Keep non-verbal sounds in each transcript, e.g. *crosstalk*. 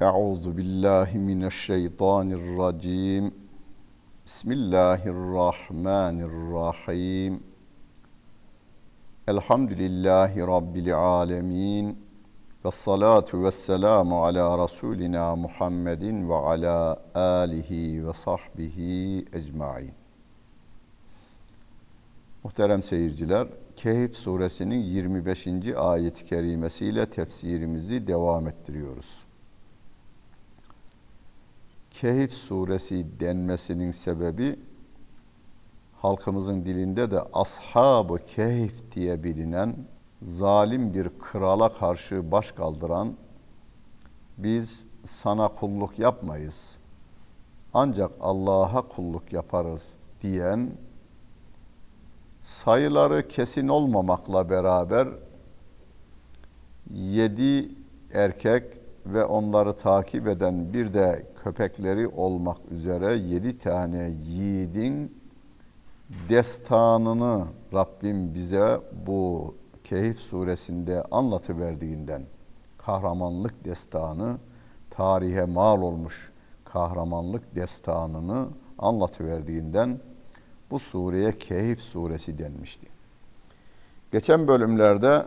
Euzu billahi mineşşeytanirracim. Bismillahirrahmanirrahim. Elhamdülillahi Rabbil alemin. Ve salatu ve selamu ala Resulina Muhammedin ve ala alihi ve sahbihi ecmain. Muhterem seyirciler, Kehf suresinin 25. ayet-i kerimesiyle tefsirimizi devam ettiriyoruz. Kehf suresi denmesinin sebebi halkımızın dilinde de Ashab-ı Kehf diye bilinen zalim bir krala karşı baş kaldıran biz sana kulluk yapmayız ancak Allah'a kulluk yaparız diyen sayıları kesin olmamakla beraber yedi erkek ve onları takip eden bir de köpekleri olmak üzere yedi tane yiğidin destanını Rabbim bize bu Kehif suresinde anlatıverdiğinden kahramanlık destanı tarihe mal olmuş kahramanlık destanını anlatıverdiğinden bu sureye Kehif suresi denmişti. Geçen bölümlerde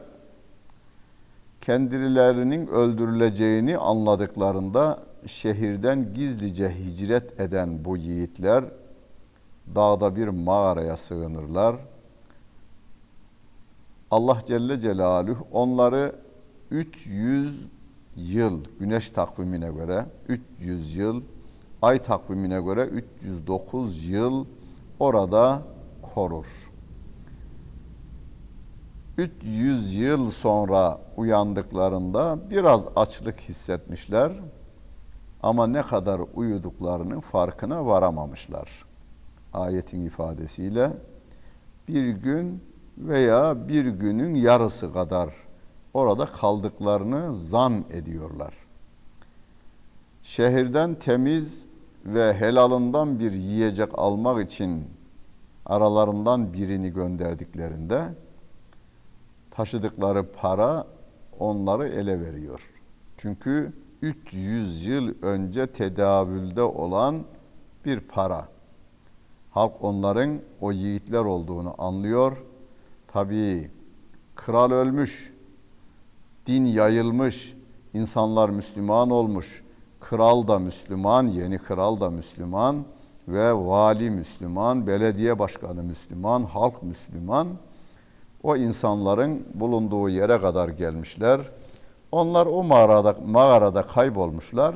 kendilerinin öldürüleceğini anladıklarında şehirden gizlice hicret eden bu yiğitler dağda bir mağaraya sığınırlar. Allah Celle Celaluhu onları 300 yıl güneş takvimine göre 300 yıl ay takvimine göre 309 yıl orada korur. 300 yıl sonra uyandıklarında biraz açlık hissetmişler ama ne kadar uyuduklarının farkına varamamışlar. Ayetin ifadesiyle bir gün veya bir günün yarısı kadar orada kaldıklarını zan ediyorlar. Şehirden temiz ve helalından bir yiyecek almak için aralarından birini gönderdiklerinde taşıdıkları para onları ele veriyor. Çünkü 300 yıl önce tedavülde olan bir para. Halk onların o yiğitler olduğunu anlıyor. Tabii kral ölmüş, din yayılmış, insanlar Müslüman olmuş, kral da Müslüman, yeni kral da Müslüman ve vali Müslüman, belediye başkanı Müslüman, halk Müslüman. O insanların bulunduğu yere kadar gelmişler. Onlar o mağarada, mağarada kaybolmuşlar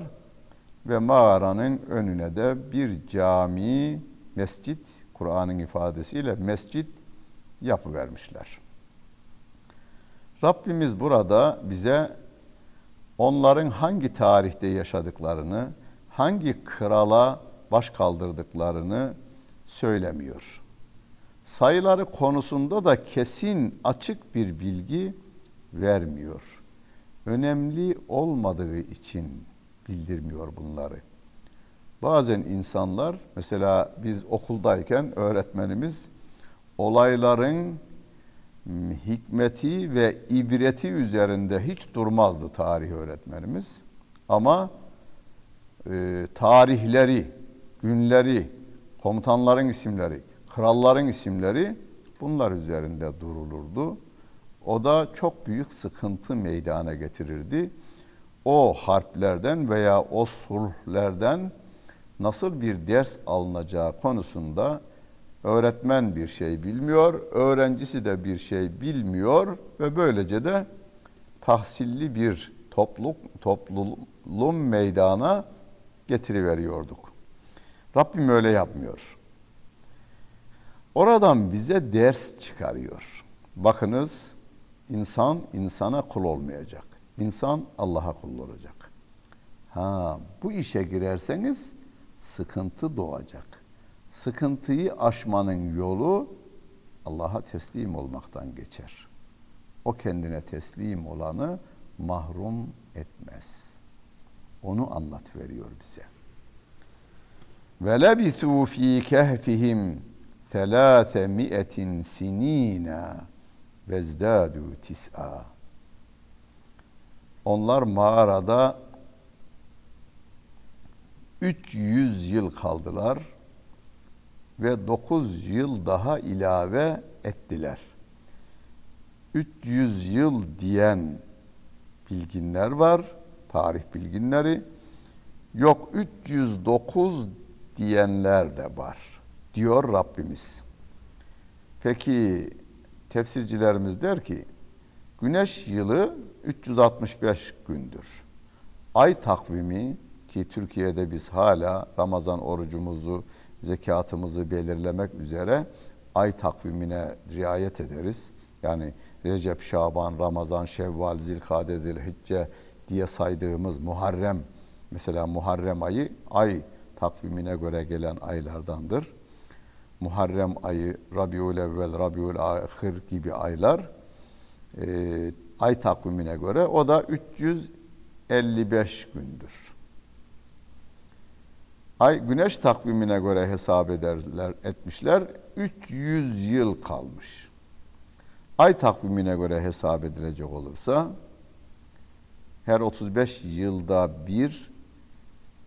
ve mağaranın önüne de bir cami, mescit, Kur'an'ın ifadesiyle mescit yapıvermişler. Rabbimiz burada bize onların hangi tarihte yaşadıklarını, hangi krala baş kaldırdıklarını söylemiyor. Sayıları konusunda da kesin açık bir bilgi vermiyor. Önemli olmadığı için bildirmiyor bunları. Bazen insanlar mesela biz okuldayken öğretmenimiz olayların hikmeti ve ibreti üzerinde hiç durmazdı tarih öğretmenimiz. Ama e, tarihleri, günleri, komutanların isimleri, kralların isimleri bunlar üzerinde durulurdu. O da çok büyük sıkıntı meydana getirirdi. O harplerden veya o sulhlerden nasıl bir ders alınacağı konusunda öğretmen bir şey bilmiyor, öğrencisi de bir şey bilmiyor ve böylece de tahsilli bir topluluk, toplum meydana getiriveriyorduk. Rabbim öyle yapmıyor. Oradan bize ders çıkarıyor. Bakınız insan insana kul olmayacak. İnsan Allah'a kul olacak. Ha, bu işe girerseniz sıkıntı doğacak. Sıkıntıyı aşmanın yolu Allah'a teslim olmaktan geçer. O kendine teslim olanı mahrum etmez. Onu anlat veriyor bize. Ve lebithu fi kehfihim telâte mi'etin sinîne vezdâdû tis'a. Onlar mağarada 300 yıl kaldılar ve 9 yıl daha ilave ettiler. 300 yıl diyen bilginler var, tarih bilginleri. Yok 309 diyenler de var diyor Rabbimiz. Peki tefsircilerimiz der ki güneş yılı 365 gündür. Ay takvimi ki Türkiye'de biz hala Ramazan orucumuzu, zekatımızı belirlemek üzere ay takvimine riayet ederiz. Yani Recep, Şaban, Ramazan, Şevval, Zilkade, Zilhicce diye saydığımız Muharrem mesela Muharrem ayı ay takvimine göre gelen aylardandır. Muharrem ayı, Rabiul Evvel, Rabiul Ahir gibi aylar e, ay takvimine göre o da 355 gündür. Ay güneş takvimine göre hesap ederler etmişler. 300 yıl kalmış. Ay takvimine göre hesap edilecek olursa her 35 yılda bir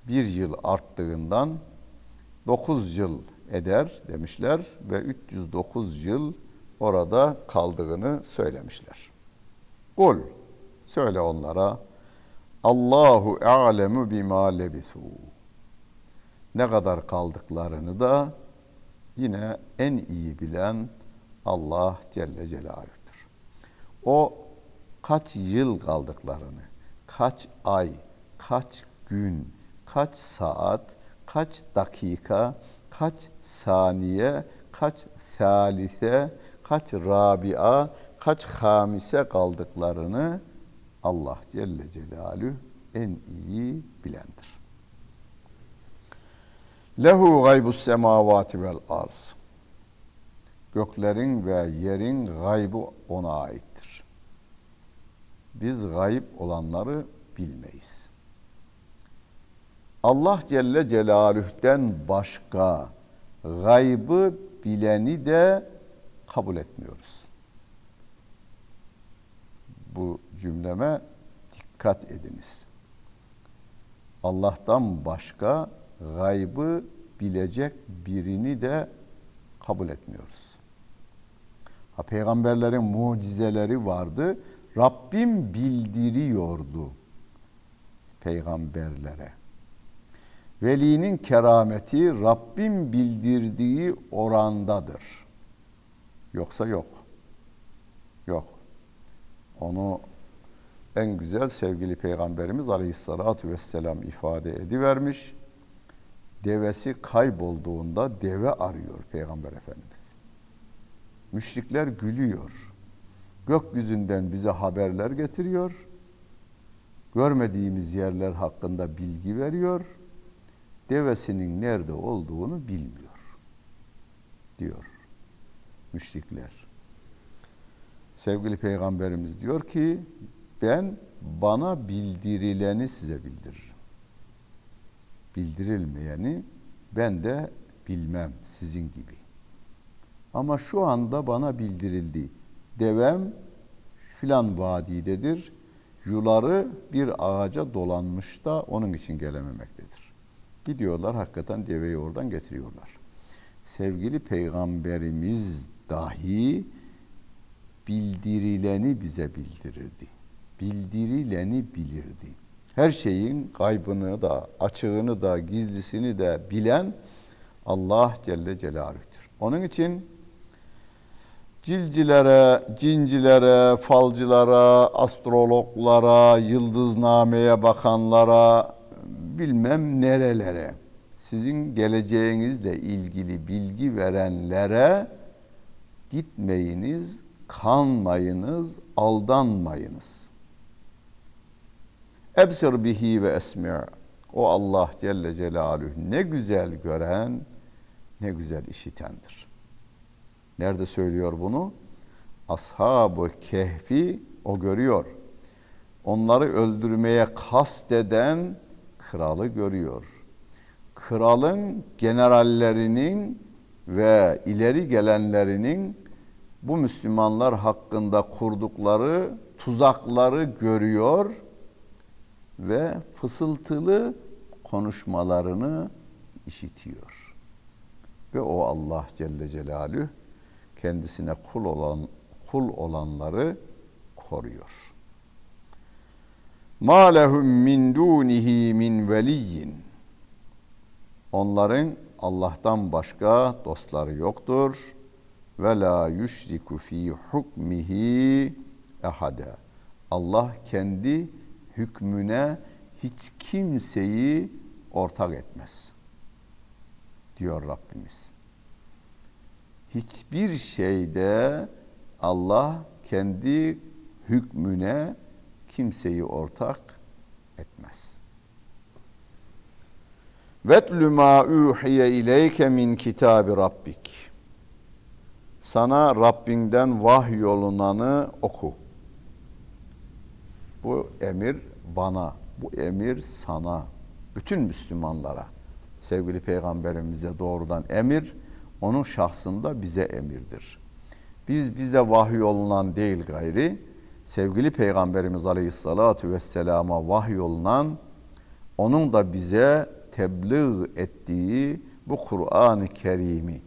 bir yıl arttığından 9 yıl eder demişler ve 309 yıl orada kaldığını söylemişler. Kul söyle onlara Allahu a'lemu bima lebisu. Ne kadar kaldıklarını da yine en iyi bilen Allah Celle Celaluh'tür. O kaç yıl kaldıklarını, kaç ay, kaç gün, kaç saat, kaç dakika, kaç saniye, kaç salise, kaç rabia, kaç hamise kaldıklarını Allah Celle Celaluhu en iyi bilendir. Lehu gaybus semavati vel arz. Göklerin ve yerin gaybı ona aittir. Biz gayb olanları bilmeyiz. Allah Celle Celaluh'ten başka gaybı bileni de kabul etmiyoruz. Bu cümleme dikkat ediniz. Allah'tan başka gaybı bilecek birini de kabul etmiyoruz. Ha, peygamberlerin mucizeleri vardı. Rabbim bildiriyordu peygamberlere. Velinin kerameti Rabbim bildirdiği orandadır. Yoksa yok. Yok. Onu en güzel sevgili Peygamberimiz Aleyhisselatü Vesselam ifade edivermiş. Devesi kaybolduğunda deve arıyor Peygamber Efendimiz. Müşrikler gülüyor. Gökyüzünden bize haberler getiriyor. Görmediğimiz yerler hakkında bilgi veriyor. Devesinin nerede olduğunu bilmiyor. Diyor müşrikler. Sevgili Peygamberimiz diyor ki ben bana bildirileni size bildiririm. Bildirilmeyeni ben de bilmem sizin gibi. Ama şu anda bana bildirildi. Devem filan vadidedir. Yuları bir ağaca dolanmış da onun için gelememektedir. Gidiyorlar hakikaten deveyi oradan getiriyorlar. Sevgili peygamberimiz dahi bildirileni bize bildirirdi. Bildirileni bilirdi. Her şeyin kaybını da, açığını da, gizlisini de bilen Allah Celle Celaluh'tür. Onun için cilcilere, cincilere, falcılara, astrologlara, yıldıznameye bakanlara, bilmem nerelere, sizin geleceğinizle ilgili bilgi verenlere gitmeyiniz, kanmayınız, aldanmayınız. Ebsir bihi ve esmi' O Allah Celle Celaluhu ne güzel gören, ne güzel işitendir. Nerede söylüyor bunu? Ashab-ı Kehfi o görüyor. Onları öldürmeye kasteden kralı görüyor. Kralın generallerinin ve ileri gelenlerinin bu Müslümanlar hakkında kurdukları tuzakları görüyor ve fısıltılı konuşmalarını işitiyor. Ve o Allah Celle Celaluhu kendisine kul olan kul olanları koruyor. Ma lehum min dunihi min veliyyin. Onların Allah'tan başka dostları yoktur. Ve la yüşriku fi hukmihi ehada. Allah kendi hükmüne hiç kimseyi ortak etmez. Diyor Rabbimiz. Hiçbir şeyde Allah kendi hükmüne kimseyi ortak etmez. Vetlü ma uhiye ileyke min kitabi rabbik. Sana Rabbinden vahyolunanı oku. Bu emir bana, bu emir sana, bütün Müslümanlara, sevgili peygamberimize doğrudan emir, onun şahsında bize emirdir. Biz bize vahiy olunan değil gayri, sevgili Peygamberimiz Aleyhisselatü Vesselam'a vahiy olunan, onun da bize tebliğ ettiği bu Kur'an-ı Kerim'i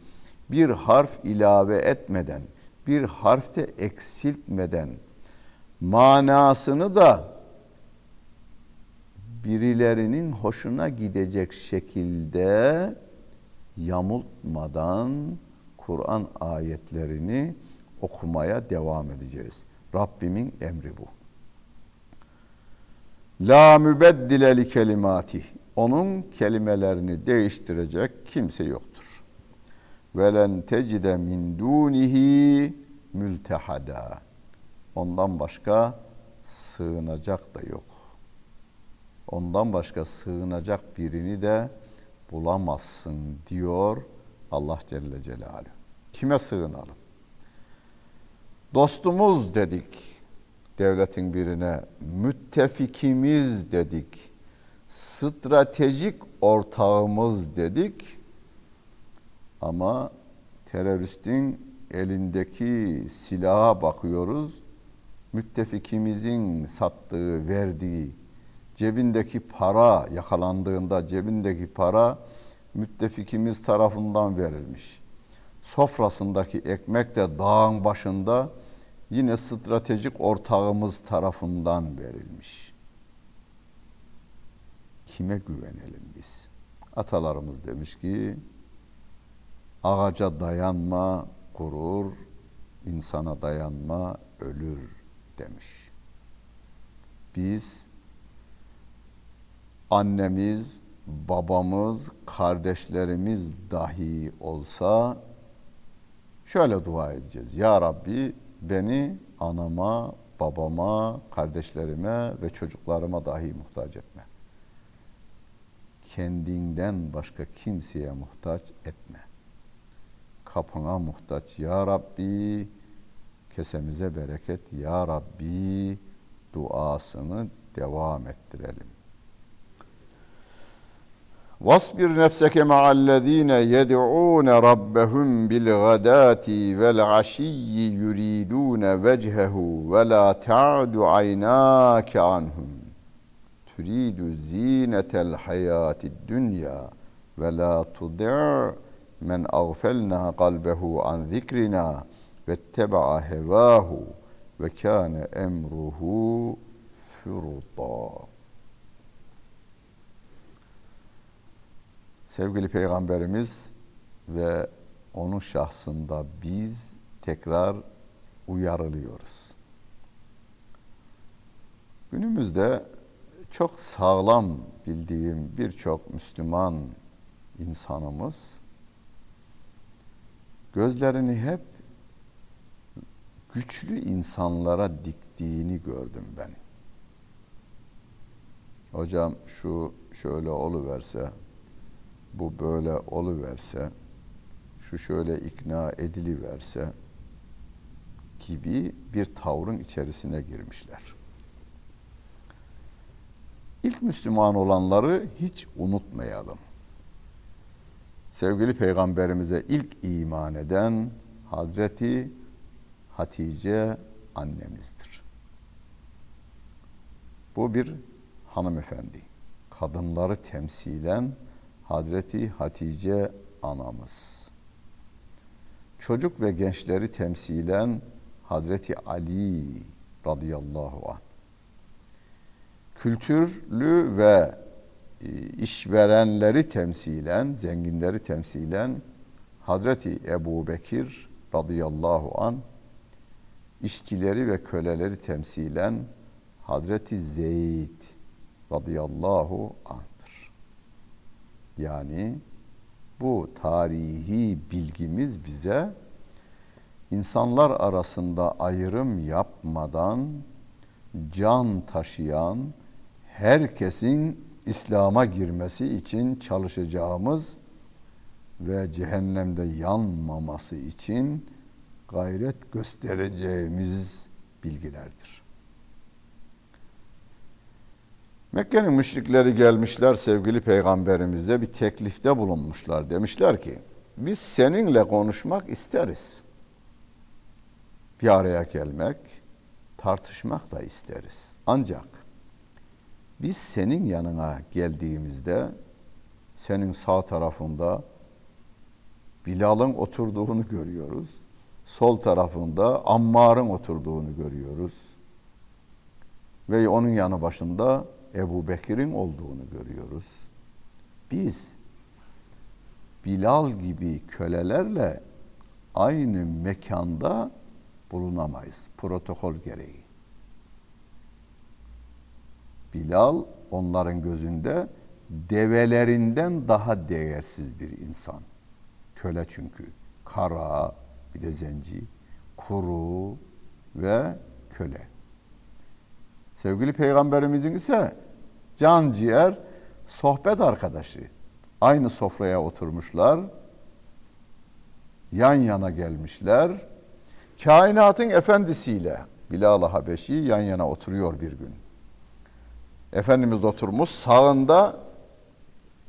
bir harf ilave etmeden, bir harfte eksiltmeden, manasını da birilerinin hoşuna gidecek şekilde yamultmadan Kur'an ayetlerini okumaya devam edeceğiz. Rabbimin emri bu. La mübeddile li kelimati. Onun kelimelerini değiştirecek kimse yoktur. Ve len tecide min dunihi mültehada. Ondan başka sığınacak da yok. Ondan başka sığınacak birini de bulamazsın diyor Allah Celle Celaluhu. Kime sığınalım? Dostumuz dedik devletin birine, müttefikimiz dedik, stratejik ortağımız dedik. Ama teröristin elindeki silaha bakıyoruz. Müttefikimizin sattığı, verdiği, cebindeki para yakalandığında cebindeki para müttefikimiz tarafından verilmiş. Sofrasındaki ekmek de dağın başında yine stratejik ortağımız tarafından verilmiş. Kime güvenelim biz? Atalarımız demiş ki ağaca dayanma kurur, insana dayanma ölür demiş. Biz annemiz, babamız, kardeşlerimiz dahi olsa şöyle dua edeceğiz. Ya Rabbi beni anama, babama, kardeşlerime ve çocuklarıma dahi muhtaç etme. Kendinden başka kimseye muhtaç etme. Kapına muhtaç ya Rabbi, kesemize bereket ya Rabbi duasını devam ettirelim. واصبر نفسك مع الذين يدعون ربهم بالغداة والعشي يريدون وجهه ولا تعد عيناك عنهم. تريد زينة الحياة الدنيا ولا تضع من أغفلنا قلبه عن ذكرنا واتبع هواه وكان أمره فرطا. Sevgili Peygamberimiz ve onun şahsında biz tekrar uyarılıyoruz. Günümüzde çok sağlam bildiğim birçok Müslüman insanımız gözlerini hep güçlü insanlara diktiğini gördüm ben. Hocam şu şöyle oluverse, bu böyle oluverse, şu şöyle ikna ediliverse gibi bir tavrın içerisine girmişler. İlk Müslüman olanları hiç unutmayalım. Sevgili Peygamberimize ilk iman eden Hazreti Hatice annemizdir. Bu bir hanımefendi, kadınları temsilen Hazreti Hatice anamız. Çocuk ve gençleri temsilen Hazreti Ali radıyallahu anh. Kültürlü ve e, işverenleri temsilen, zenginleri temsilen Hazreti Ebu Bekir radıyallahu an işçileri ve köleleri temsilen Hazreti Zeyd radıyallahu anh'tır. Yani bu tarihi bilgimiz bize insanlar arasında ayrım yapmadan can taşıyan herkesin İslam'a girmesi için çalışacağımız ve cehennemde yanmaması için gayret göstereceğimiz bilgilerdir. Mekke'nin müşrikleri gelmişler sevgili peygamberimize bir teklifte bulunmuşlar. Demişler ki biz seninle konuşmak isteriz. Bir araya gelmek, tartışmak da isteriz. Ancak biz senin yanına geldiğimizde senin sağ tarafında Bilal'ın oturduğunu görüyoruz. Sol tarafında Ammar'ın oturduğunu görüyoruz. Ve onun yanı başında Ebu Bekir'in olduğunu görüyoruz. Biz Bilal gibi kölelerle aynı mekanda bulunamayız protokol gereği. Bilal onların gözünde develerinden daha değersiz bir insan. Köle çünkü. Kara, bir de zenci, kuru ve köle. Sevgili peygamberimizin ise can ciğer sohbet arkadaşı. Aynı sofraya oturmuşlar. Yan yana gelmişler. Kainatın efendisiyle Bilal-ı Habeşi yan yana oturuyor bir gün. Efendimiz oturmuş sağında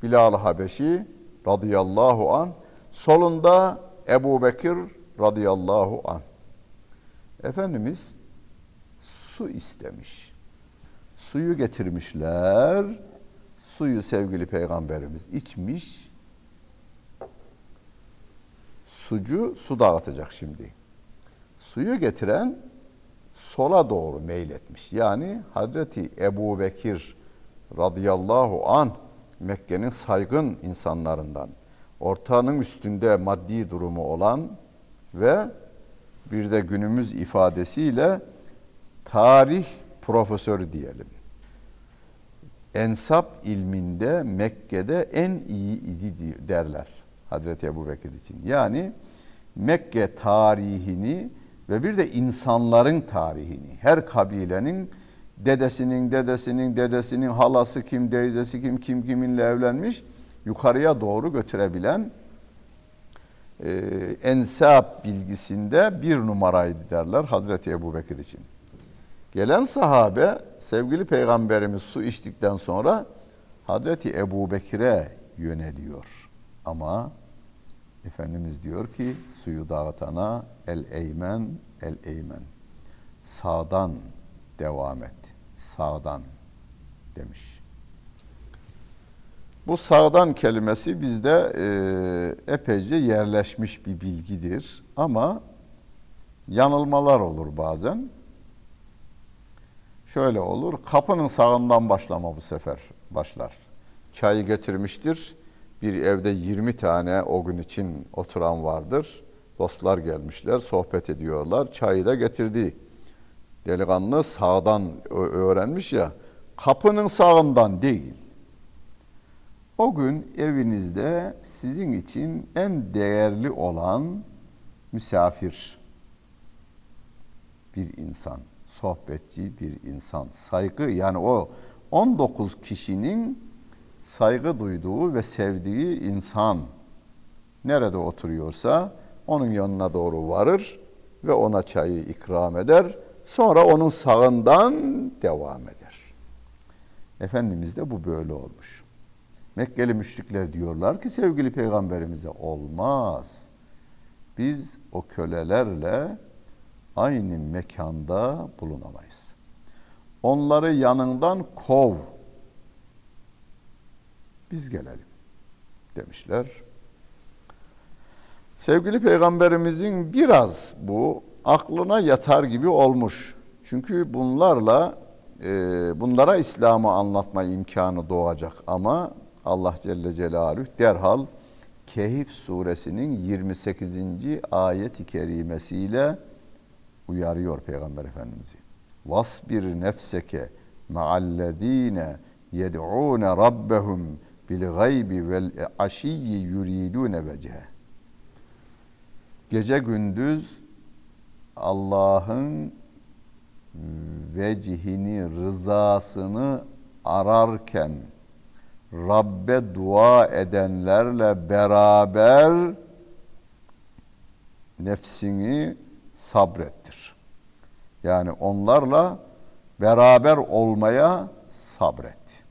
Bilal-ı Habeşi radıyallahu an solunda Ebu Bekir radıyallahu an. Efendimiz su istemiş. Suyu getirmişler. Suyu sevgili peygamberimiz içmiş. Sucu su dağıtacak şimdi. Suyu getiren sola doğru meyletmiş. Yani Hazreti Ebu Bekir radıyallahu an Mekke'nin saygın insanlarından, ortağının üstünde maddi durumu olan ve bir de günümüz ifadesiyle tarih profesörü diyelim. Ensap ilminde Mekke'de en iyi idi derler Hazreti Ebu Bekir için. Yani Mekke tarihini ve bir de insanların tarihini, her kabilenin dedesinin, dedesinin, dedesinin halası kim, teyzesi kim, kim kiminle evlenmiş yukarıya doğru götürebilen e, ensap bilgisinde bir numaraydı derler Hazreti Ebu Bekir için. Gelen sahabe sevgili peygamberimiz su içtikten sonra Hazreti Ebu Bekir'e yöneliyor. Ama Efendimiz diyor ki suyu dağıtana el eymen el eymen. Sağdan devam et. Sağdan demiş. Bu sağdan kelimesi bizde e, epeyce yerleşmiş bir bilgidir. Ama yanılmalar olur bazen. Şöyle olur, kapının sağından başlama bu sefer başlar. Çayı getirmiştir, bir evde 20 tane o gün için oturan vardır. Dostlar gelmişler, sohbet ediyorlar. Çayı da getirdi. Delikanlı sağdan öğrenmiş ya, kapının sağından değil. O gün evinizde sizin için en değerli olan misafir bir insan, sohbetçi bir insan, saygı yani o 19 kişinin saygı duyduğu ve sevdiği insan nerede oturuyorsa onun yanına doğru varır ve ona çayı ikram eder. Sonra onun sağından devam eder. Efendimiz de bu böyle olmuş. Mekkeli müşrikler diyorlar ki sevgili peygamberimize olmaz. Biz o kölelerle aynı mekanda bulunamayız. Onları yanından kov biz gelelim demişler. Sevgili peygamberimizin biraz bu aklına yatar gibi olmuş. Çünkü bunlarla e, bunlara İslam'ı anlatma imkanı doğacak ama Allah Celle Celaluhu derhal Kehif suresinin 28. ayet-i kerimesiyle uyarıyor Peygamber Efendimiz'i. Vasbir nefseke ma'allezine yed'ûne rabbehum bil gaybi vel aşiyyi yuridûne vecehe. Gece gündüz Allah'ın vecihini, rızasını ararken Rabbe dua edenlerle beraber nefsini sabrettir. Yani onlarla beraber olmaya sabret.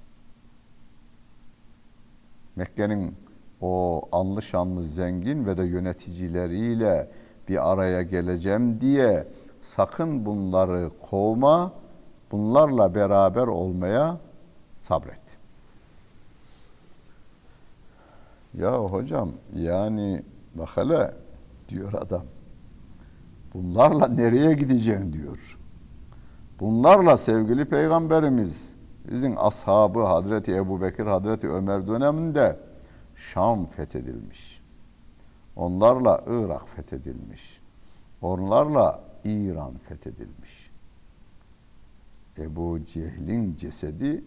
Mekke'nin o anlı şanlı zengin ve de yöneticileriyle bir araya geleceğim diye sakın bunları kovma, bunlarla beraber olmaya sabret. Ya hocam yani bak hele diyor adam. Bunlarla nereye gideceksin diyor. Bunlarla sevgili peygamberimiz bizim ashabı Hazreti Ebu Bekir, Hazreti Ömer döneminde Şam fethedilmiş. Onlarla Irak fethedilmiş. Onlarla İran fethedilmiş. Ebu Cehil'in cesedi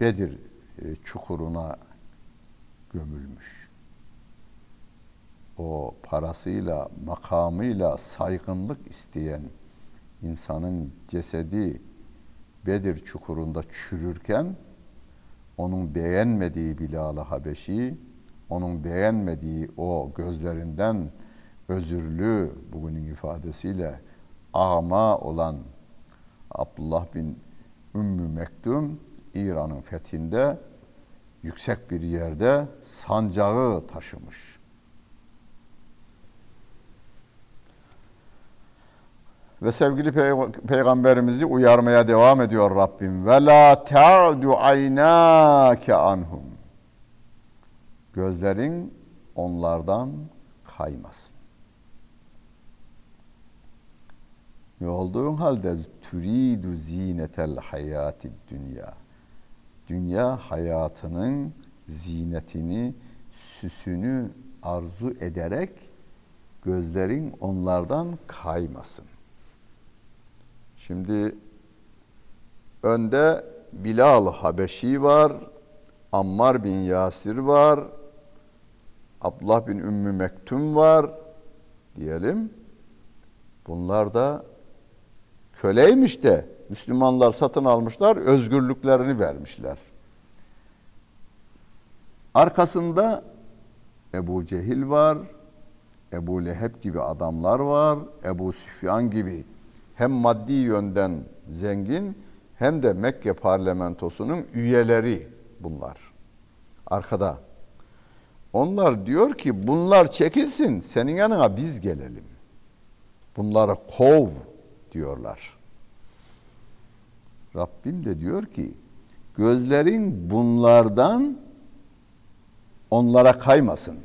Bedir e, çukuruna gömülmüş. O parasıyla, makamıyla saygınlık isteyen insanın cesedi Bedir çukurunda çürürken onun beğenmediği Bilal-ı Habeşi, onun beğenmediği o gözlerinden özürlü bugünün ifadesiyle ama olan Abdullah bin Ümmü Mektum İran'ın fethinde yüksek bir yerde sancağı taşımış. Ve sevgili pey- peygamberimizi uyarmaya devam ediyor Rabbim. Ve la ta'du aynake anhum. Gözlerin onlardan kaymasın. Ne olduğun halde türidu zinetel hayati dünya. Dünya hayatının zinetini, süsünü arzu ederek gözlerin onlardan kaymasın. Şimdi önde Bilal Habeşi var, Ammar bin Yasir var, Abdullah bin Ümmü Mektum var diyelim. Bunlar da köleymiş de Müslümanlar satın almışlar, özgürlüklerini vermişler. Arkasında Ebu Cehil var, Ebu Leheb gibi adamlar var, Ebu Süfyan gibi hem maddi yönden zengin hem de Mekke parlamentosunun üyeleri bunlar. Arkada. Onlar diyor ki bunlar çekilsin senin yanına biz gelelim. Bunları kov diyorlar. Rabbim de diyor ki gözlerin bunlardan onlara kaymasın.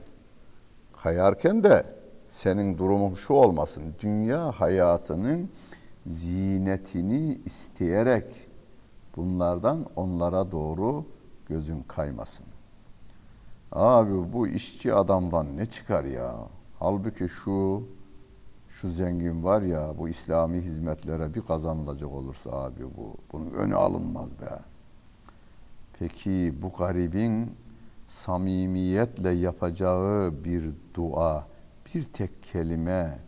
Kayarken de senin durumun şu olmasın. Dünya hayatının zinetini isteyerek bunlardan onlara doğru gözün kaymasın. Abi bu işçi adamdan ne çıkar ya? Halbuki şu şu zengin var ya bu İslami hizmetlere bir kazanılacak olursa abi bu bunun önü alınmaz be. Peki bu garibin samimiyetle yapacağı bir dua, bir tek kelime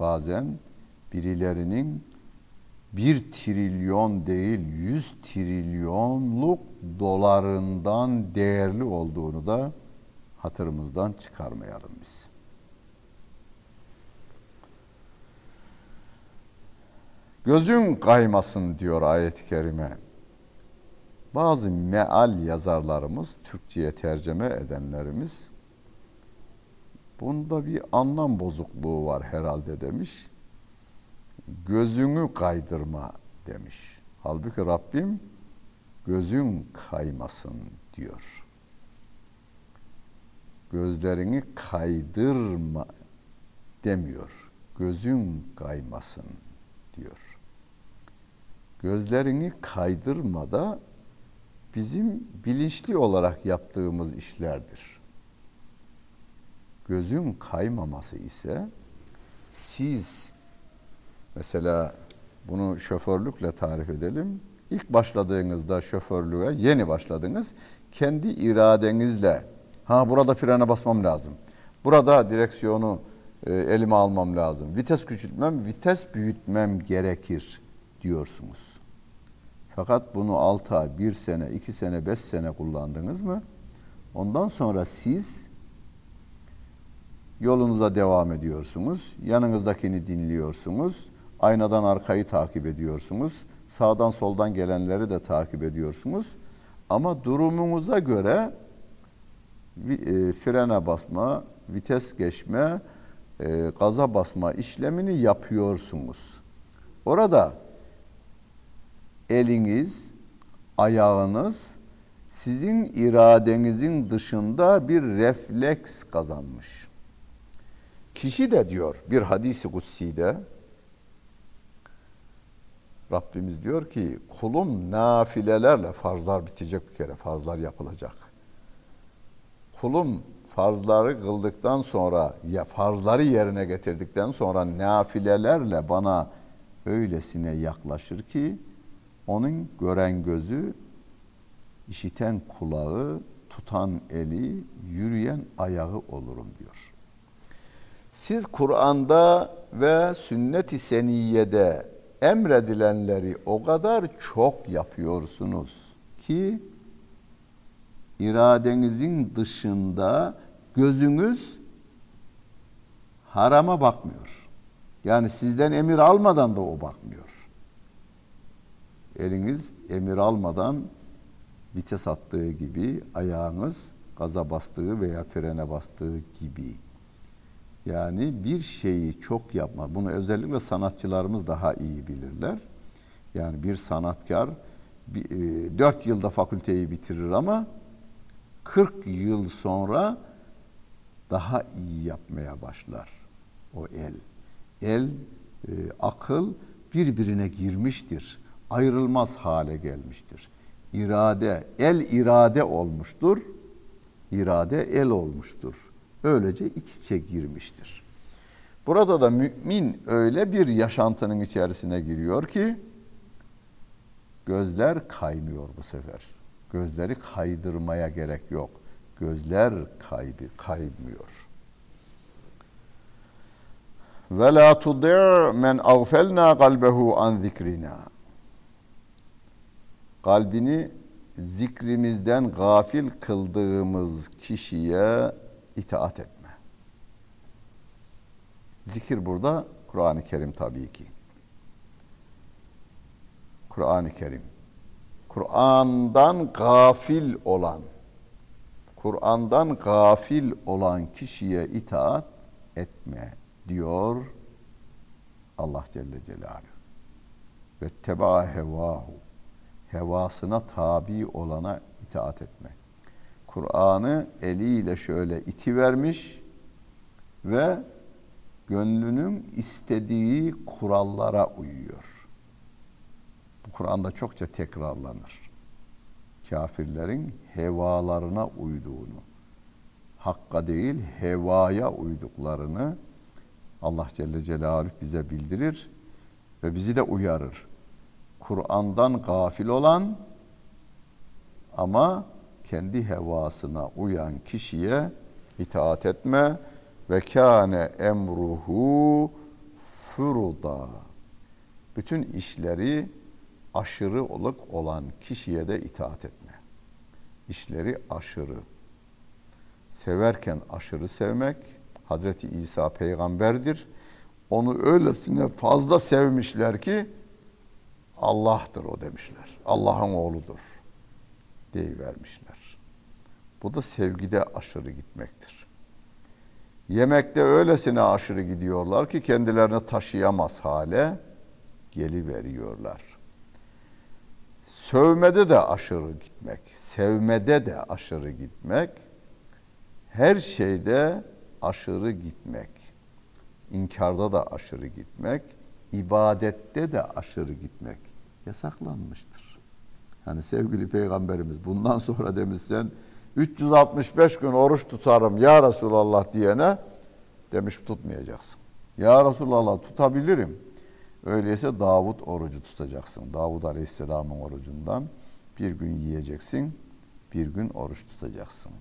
bazen birilerinin bir trilyon değil yüz trilyonluk dolarından değerli olduğunu da hatırımızdan çıkarmayalım biz. Gözün kaymasın diyor ayet-i kerime. Bazı meal yazarlarımız, Türkçe'ye tercüme edenlerimiz bunda bir anlam bozukluğu var herhalde demiş. Gözünü kaydırma demiş. Halbuki Rabbim gözün kaymasın diyor. Gözlerini kaydırma demiyor. Gözün kaymasın diyor. Gözlerini kaydırma da bizim bilinçli olarak yaptığımız işlerdir. Gözün kaymaması ise siz mesela bunu şoförlükle tarif edelim. İlk başladığınızda şoförlüğe yeni başladınız. Kendi iradenizle ha burada frene basmam lazım. Burada direksiyonu e, elime almam lazım. Vites küçültmem, vites büyütmem gerekir diyorsunuz. Fakat bunu 6 ay, 1 sene, 2 sene, 5 sene kullandınız mı? Ondan sonra siz yolunuza devam ediyorsunuz. Yanınızdakini dinliyorsunuz. Aynadan arkayı takip ediyorsunuz. Sağdan soldan gelenleri de takip ediyorsunuz. Ama durumunuza göre e, frene basma, vites geçme, e, gaza basma işlemini yapıyorsunuz. Orada eliniz, ayağınız sizin iradenizin dışında bir refleks kazanmış. Kişi de diyor bir hadisi kutsi'de Rabbimiz diyor ki kulum nafilelerle farzlar bitecek bir kere farzlar yapılacak. Kulum farzları kıldıktan sonra ya farzları yerine getirdikten sonra nafilelerle bana öylesine yaklaşır ki onun gören gözü, işiten kulağı, tutan eli, yürüyen ayağı olurum diyor. Siz Kur'an'da ve sünnet-i seniyede emredilenleri o kadar çok yapıyorsunuz ki iradenizin dışında gözünüz harama bakmıyor. Yani sizden emir almadan da o bakmıyor. Eliniz emir almadan vites attığı gibi ayağınız gaza bastığı veya frene bastığı gibi. Yani bir şeyi çok yapma. Bunu özellikle sanatçılarımız daha iyi bilirler. Yani bir sanatkar bir, e, 4 yılda fakülteyi bitirir ama 40 yıl sonra daha iyi yapmaya başlar o el. El, e, akıl birbirine girmiştir. Ayrılmaz hale gelmiştir. İrade, el irade olmuştur. İrade el olmuştur. Böylece iç içe girmiştir. Burada da mümin öyle bir yaşantının içerisine giriyor ki gözler kaymıyor bu sefer. Gözleri kaydırmaya gerek yok. Gözler kaybı kaymıyor. Ve la tudi' men aghfalna kalbehu an zikrina. Kalbini zikrimizden gafil kıldığımız kişiye itaat etme. Zikir burada Kur'an-ı Kerim tabii ki. Kur'an-ı Kerim. Kur'an'dan gafil olan, Kur'an'dan gafil olan kişiye itaat etme diyor Allah Celle Celaluhu. Ve teba hevahu. Hevasına tabi olana itaat etme. Kur'an'ı eliyle şöyle iti vermiş ve gönlünün istediği kurallara uyuyor. Bu Kur'an'da çokça tekrarlanır. Kafirlerin hevalarına uyduğunu, hakka değil hevaya uyduklarını Allah Celle Celaluhu bize bildirir ve bizi de uyarır. Kur'an'dan gafil olan ama kendi hevasına uyan kişiye itaat etme ve kâne emruhu furuda. Bütün işleri aşırı olup olan kişiye de itaat etme. İşleri aşırı. Severken aşırı sevmek, Hazreti İsa peygamberdir. Onu öylesine fazla sevmişler ki Allah'tır o demişler. Allah'ın oğludur deyivermişler. Bu da sevgide aşırı gitmektir. Yemekte öylesine aşırı gidiyorlar ki kendilerini taşıyamaz hale geliveriyorlar. sövmede de aşırı gitmek, sevmede de aşırı gitmek, her şeyde aşırı gitmek, inkarda da aşırı gitmek, ibadette de aşırı gitmek yasaklanmıştır. Hani sevgili peygamberimiz bundan *laughs* sonra demişsen 365 gün oruç tutarım ya Resulallah diyene demiş tutmayacaksın. Ya Resulallah tutabilirim. Öyleyse Davut orucu tutacaksın. Davud Aleyhisselam'ın orucundan bir gün yiyeceksin, bir gün oruç tutacaksın.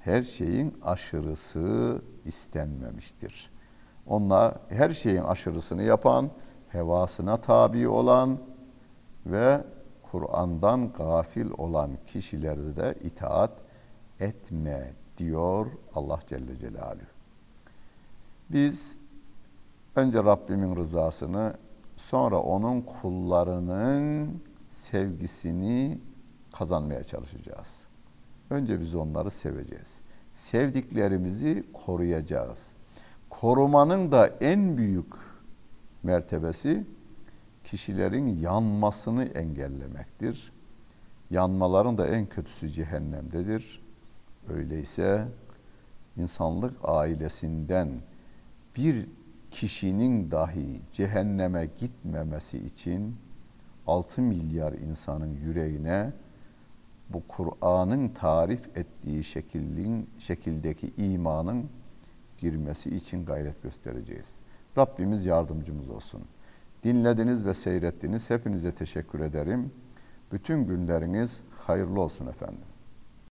Her şeyin aşırısı istenmemiştir. Onlar her şeyin aşırısını yapan, hevasına tabi olan ve Kur'an'dan gafil olan kişilerde de itaat etme diyor Allah Celle Celaluhu. Biz önce Rabbimin rızasını sonra onun kullarının sevgisini kazanmaya çalışacağız. Önce biz onları seveceğiz. Sevdiklerimizi koruyacağız. Korumanın da en büyük mertebesi kişilerin yanmasını engellemektir. Yanmaların da en kötüsü cehennemdedir. Öyleyse insanlık ailesinden bir kişinin dahi cehenneme gitmemesi için 6 milyar insanın yüreğine bu Kur'an'ın tarif ettiği şeklin, şekildeki imanın girmesi için gayret göstereceğiz. Rabbimiz yardımcımız olsun. Dinlediniz ve seyrettiniz. Hepinize teşekkür ederim. Bütün günleriniz hayırlı olsun efendim.